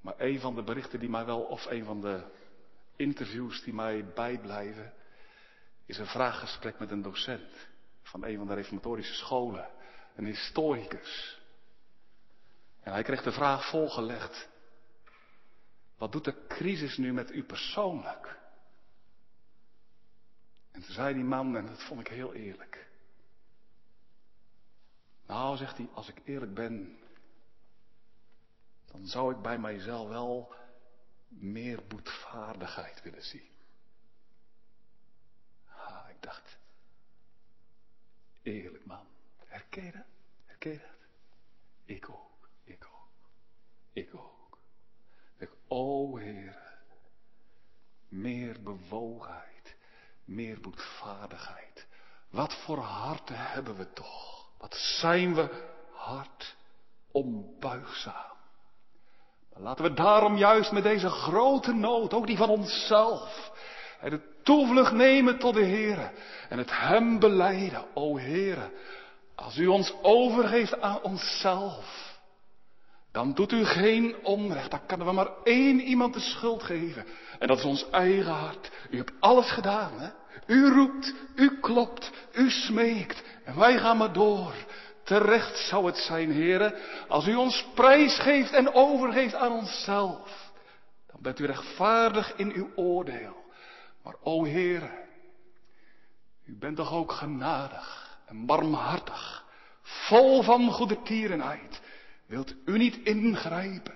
Maar een van de berichten die mij wel, of een van de interviews die mij bijblijven, is een vraaggesprek met een docent van een van de reformatorische scholen, een historicus. En hij kreeg de vraag volgelegd. Wat doet de crisis nu met u persoonlijk? En toen zei die man, en dat vond ik heel eerlijk. Nou, zegt hij, als ik eerlijk ben, dan zou ik bij mijzelf wel meer boetvaardigheid willen zien. Ah, ik dacht, eerlijk man, herken je dat? Herken dat? Ik ook, ik ook, ik ook. Ik, o Heer, meer bewogenheid, meer boetvaardigheid. Wat voor harten hebben we toch? Wat zijn we hard onbuigzaam. Laten we daarom juist met deze grote nood, ook die van onszelf, de toevlucht nemen tot de Heer en het Hem beleiden. O Heer, als u ons overgeeft aan onszelf, dan doet u geen onrecht. Dan kunnen we maar één iemand de schuld geven. En dat is ons eigen hart. U hebt alles gedaan, hè? U roept, u klopt, u smeekt. En wij gaan maar door. Terecht zou het zijn, heren, als u ons prijs geeft en overgeeft aan onszelf. Dan bent u rechtvaardig in uw oordeel. Maar o heren, u bent toch ook genadig en barmhartig, vol van goede tierenheid. Wilt u niet ingrijpen,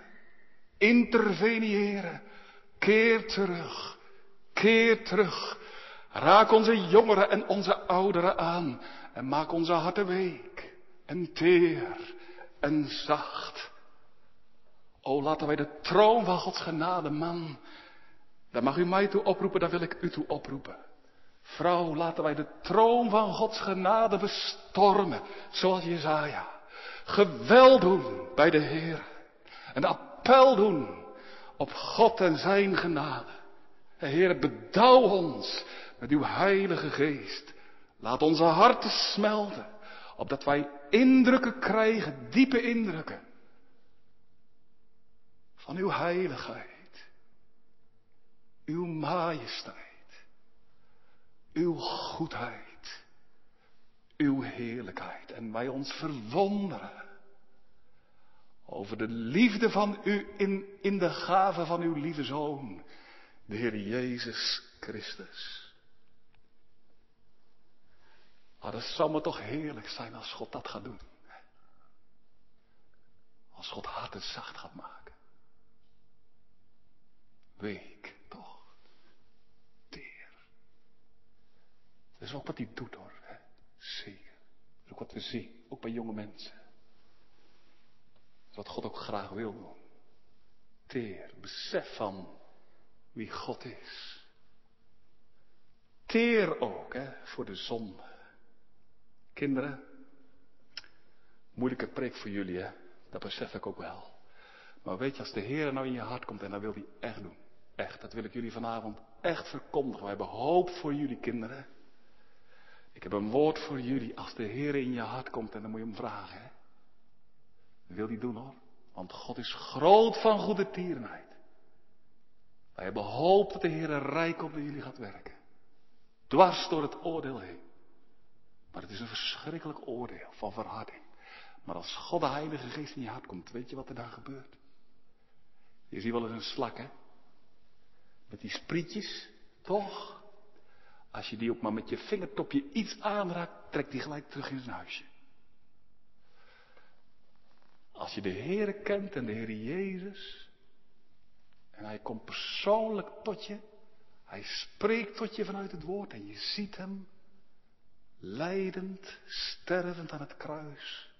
interveneren, keer terug, keer terug. Raak onze jongeren en onze ouderen aan en maak onze harten week en teer en zacht. O, laten wij de troon van Gods genade, man. Daar mag u mij toe oproepen, daar wil ik u toe oproepen. Vrouw, laten wij de troon van Gods genade bestormen, zoals Jezaja. Geweld doen bij de Heer. Een appel doen op God en zijn genade. Heer, bedouw ons met uw heilige geest. Laat onze harten smelten opdat wij indrukken krijgen, diepe indrukken. Van uw heiligheid. Uw majesteit. Uw goedheid. Uw heerlijkheid. En wij ons verwonderen. Over de liefde van u in, in de gave van uw lieve zoon. De Heer Jezus Christus. Maar dat zou me toch heerlijk zijn als God dat gaat doen. Als God hart en zacht gaat maken. Week, toch? Teer. Dat is ook wat hij doet hoor. Zeker. Dat is ook wat we zien. Ook bij jonge mensen. Dat is wat God ook graag wil doen. Teer. Besef van wie God is. Teer ook hè, voor de zonde. Kinderen, moeilijke preek voor jullie, hè? Dat besef ik ook wel. Maar weet je, als de Heer nou in je hart komt en dat wil hij echt doen. Echt, dat wil ik jullie vanavond echt verkondigen. We hebben hoop voor jullie kinderen. Ik heb een woord voor jullie als de Heer in je hart komt en dan moet je hem vragen. Hè? Wil hij doen hoor. Want God is groot van goede tierenheid. Wij hebben hoop dat de Heer rijk op jullie gaat werken. Dwars door het oordeel heen. Maar het is een verschrikkelijk oordeel van verharding. Maar als God de Heilige Geest in je hart komt, weet je wat er dan gebeurt? Je ziet wel eens een slak, hè? Met die sprietjes, toch? Als je die ook maar met je vingertopje iets aanraakt, trekt die gelijk terug in zijn huisje. Als je de Heere kent en de Heer Jezus, en Hij komt persoonlijk tot je, Hij spreekt tot je vanuit het woord en je ziet Hem leidend, stervend aan het kruis,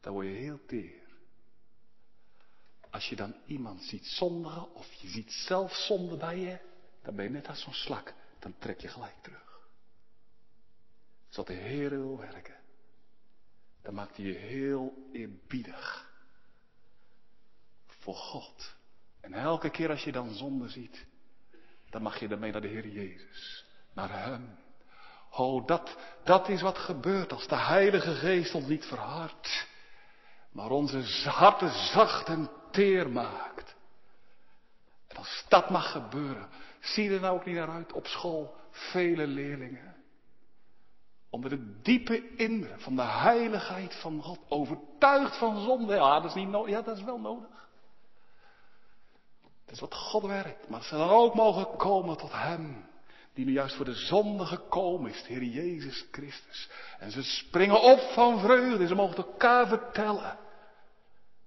dan word je heel teer. Als je dan iemand ziet zondigen of je ziet zelf zonde bij je, dan ben je net als zo'n slak. Dan trek je gelijk terug. Zodat de Heer wil werken. Dan maakt hij je heel eerbiedig. Voor God. En elke keer als je dan zonde ziet, dan mag je ermee naar de Heer Jezus. Naar Hem. Oh, dat, dat is wat gebeurt als de Heilige Geest ons niet verhardt. Maar onze harten zacht en teer maakt. En als dat mag gebeuren, zie er nou ook niet naar uit op school vele leerlingen. Onder de diepe indruk van de heiligheid van God, overtuigd van zonde. Ja, dat is niet nodig. Ja, dat is wel nodig. Dat is wat God werkt. Maar ze dan ook mogen komen tot Hem. Die nu juist voor de zonde gekomen is, de Heer Jezus Christus. En ze springen op van vreugde. Ze mogen elkaar vertellen.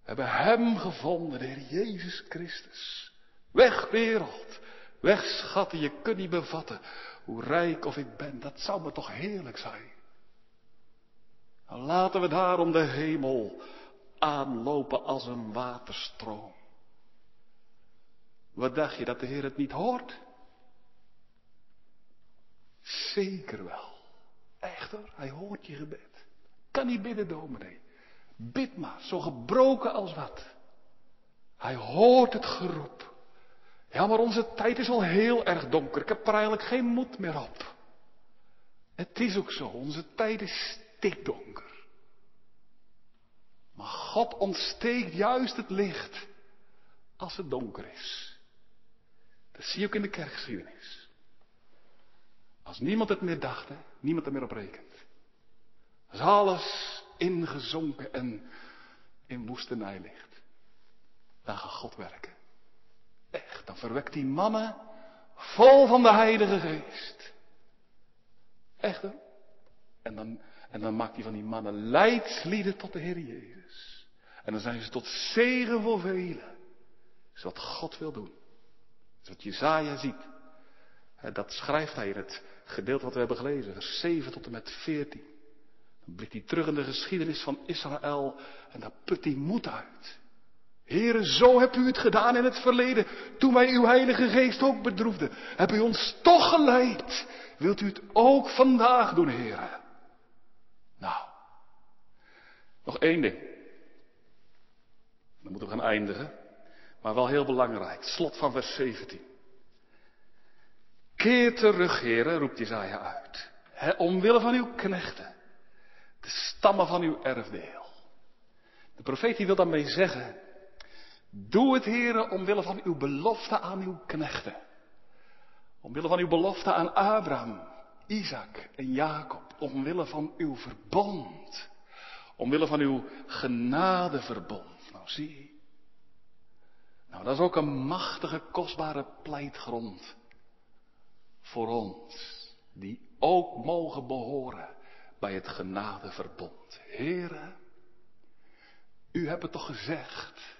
We hebben Hem gevonden, de Heer Jezus Christus. Weg wereld, weg schatten, je kunt niet bevatten hoe rijk of ik ben. Dat zou me toch heerlijk zijn. Dan laten we daarom de hemel aanlopen als een waterstroom. Wat dacht je dat de Heer het niet hoort? Zeker wel. Echt hoor, hij hoort je gebed. Kan niet bidden, dominee. Bid maar, zo gebroken als wat. Hij hoort het geroep. Ja, maar onze tijd is al heel erg donker. Ik heb er eigenlijk geen moed meer op. Het is ook zo, onze tijd is stikdonker. Maar God ontsteekt juist het licht als het donker is. Dat zie je ook in de kerkgeschiedenis. Als niemand het meer dacht, hè, niemand er meer op rekent. Als alles ingezonken en in woestenij ligt. Dan gaat God werken. Echt, dan verwekt die mannen vol van de Heilige Geest. Echt hè? En dan, en dan maakt hij van die mannen leidslieden tot de Heer Jezus. En dan zijn ze tot zegen voor velen. Dat is wat God wil doen. Dat is wat Jezaja ziet. Dat schrijft hij in het gedeelte wat we hebben gelezen, vers 7 tot en met 14. Dan blikt hij terug in de geschiedenis van Israël en daar put hij moed uit. Heren, zo hebt u het gedaan in het verleden, toen wij uw Heilige Geest ook bedroefden. Heb u ons toch geleid? Wilt u het ook vandaag doen, heren? Nou, nog één ding. Dan moeten we gaan eindigen. Maar wel heel belangrijk. Slot van vers 17. Keer terug, heren, roept Jezaja uit. Omwille van uw knechten. De stammen van uw erfdeel. De profeet die wil daarmee zeggen. Doe het, heren, omwille van uw belofte aan uw knechten. Omwille van uw belofte aan Abraham, Isaac en Jacob. Omwille van uw verbond. Omwille van uw genadeverbond. Nou zie. Nou, dat is ook een machtige, kostbare pleitgrond voor ons, die ook mogen behoren bij het genadeverbond. Heren, u hebt het toch gezegd.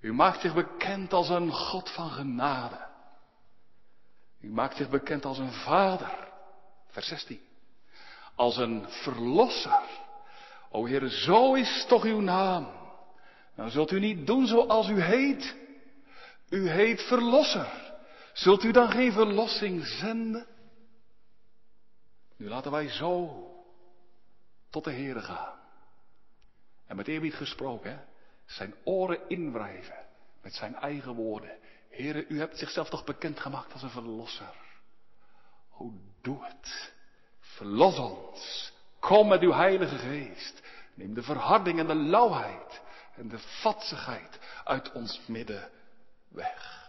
U maakt zich bekend als een God van genade. U maakt zich bekend als een vader. Vers 16. Als een verlosser. O Heer, zo is toch uw naam. Dan zult u niet doen zoals u heet. U heet verlosser. Zult u dan geen verlossing zenden? Nu laten wij zo tot de Heere gaan. En met eerbied gesproken, hè, zijn oren inwrijven met zijn eigen woorden. Heere, u hebt zichzelf toch bekendgemaakt als een verlosser. Hoe Doe het. Verlos ons. Kom met uw Heilige Geest. Neem de verharding en de lauwheid en de vatsigheid uit ons midden weg.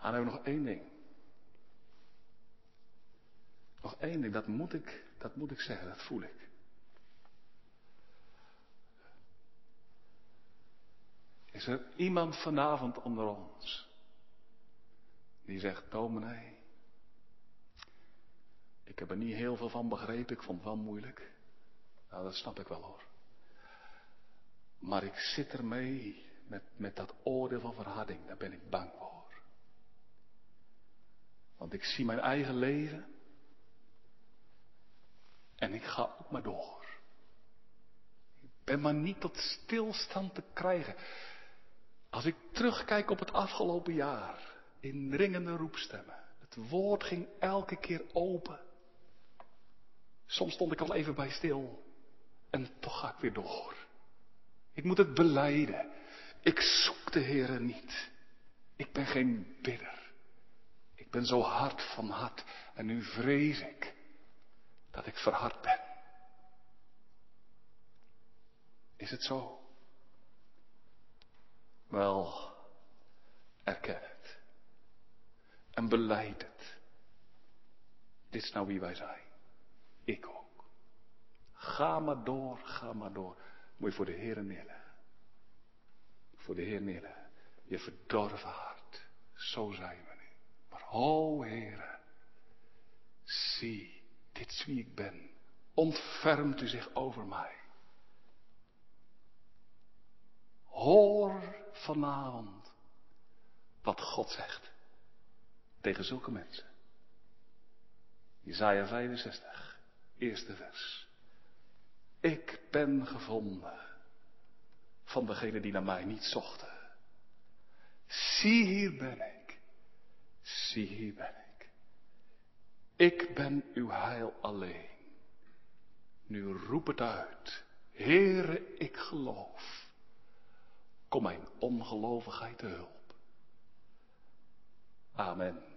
En dan nog één ding. Nog één ding, dat moet ik, dat moet ik zeggen, dat voel ik. Is er iemand vanavond onder ons die zegt, dominee, ik heb er niet heel veel van begrepen, ik vond het wel moeilijk. Nou, dat snap ik wel hoor. Maar ik zit ermee met, met dat oordeel van verharding, daar ben ik bang voor. Want ik zie mijn eigen leven en ik ga ook maar door. Ik ben maar niet tot stilstand te krijgen. Als ik terugkijk op het afgelopen jaar, in ringende roepstemmen, het woord ging elke keer open. Soms stond ik al even bij stil en toch ga ik weer door. Ik moet het beleiden. Ik zoek de Heere niet. Ik ben geen bidder. Ik ben zo hard van hart en nu vrees ik dat ik verhard ben. Is het zo? Wel, erken het. En beleid het. Dit is nou wie wij zijn. Ik ook. Ga maar door, ga maar door. Moet je voor de Heer neerleggen. Voor de Heer neerleggen. Je verdorven hart. Zo zijn we o Heere, zie, dit is wie ik ben. Ontfermt u zich over mij. Hoor vanavond wat God zegt tegen zulke mensen. Isaiah 65, eerste vers. Ik ben gevonden van degene die naar mij niet zochten. Zie hier ben ik. Zie hier ben ik. Ik ben uw heil alleen. Nu roep het uit. Heere, ik geloof. Kom mijn ongelovigheid te hulp. Amen.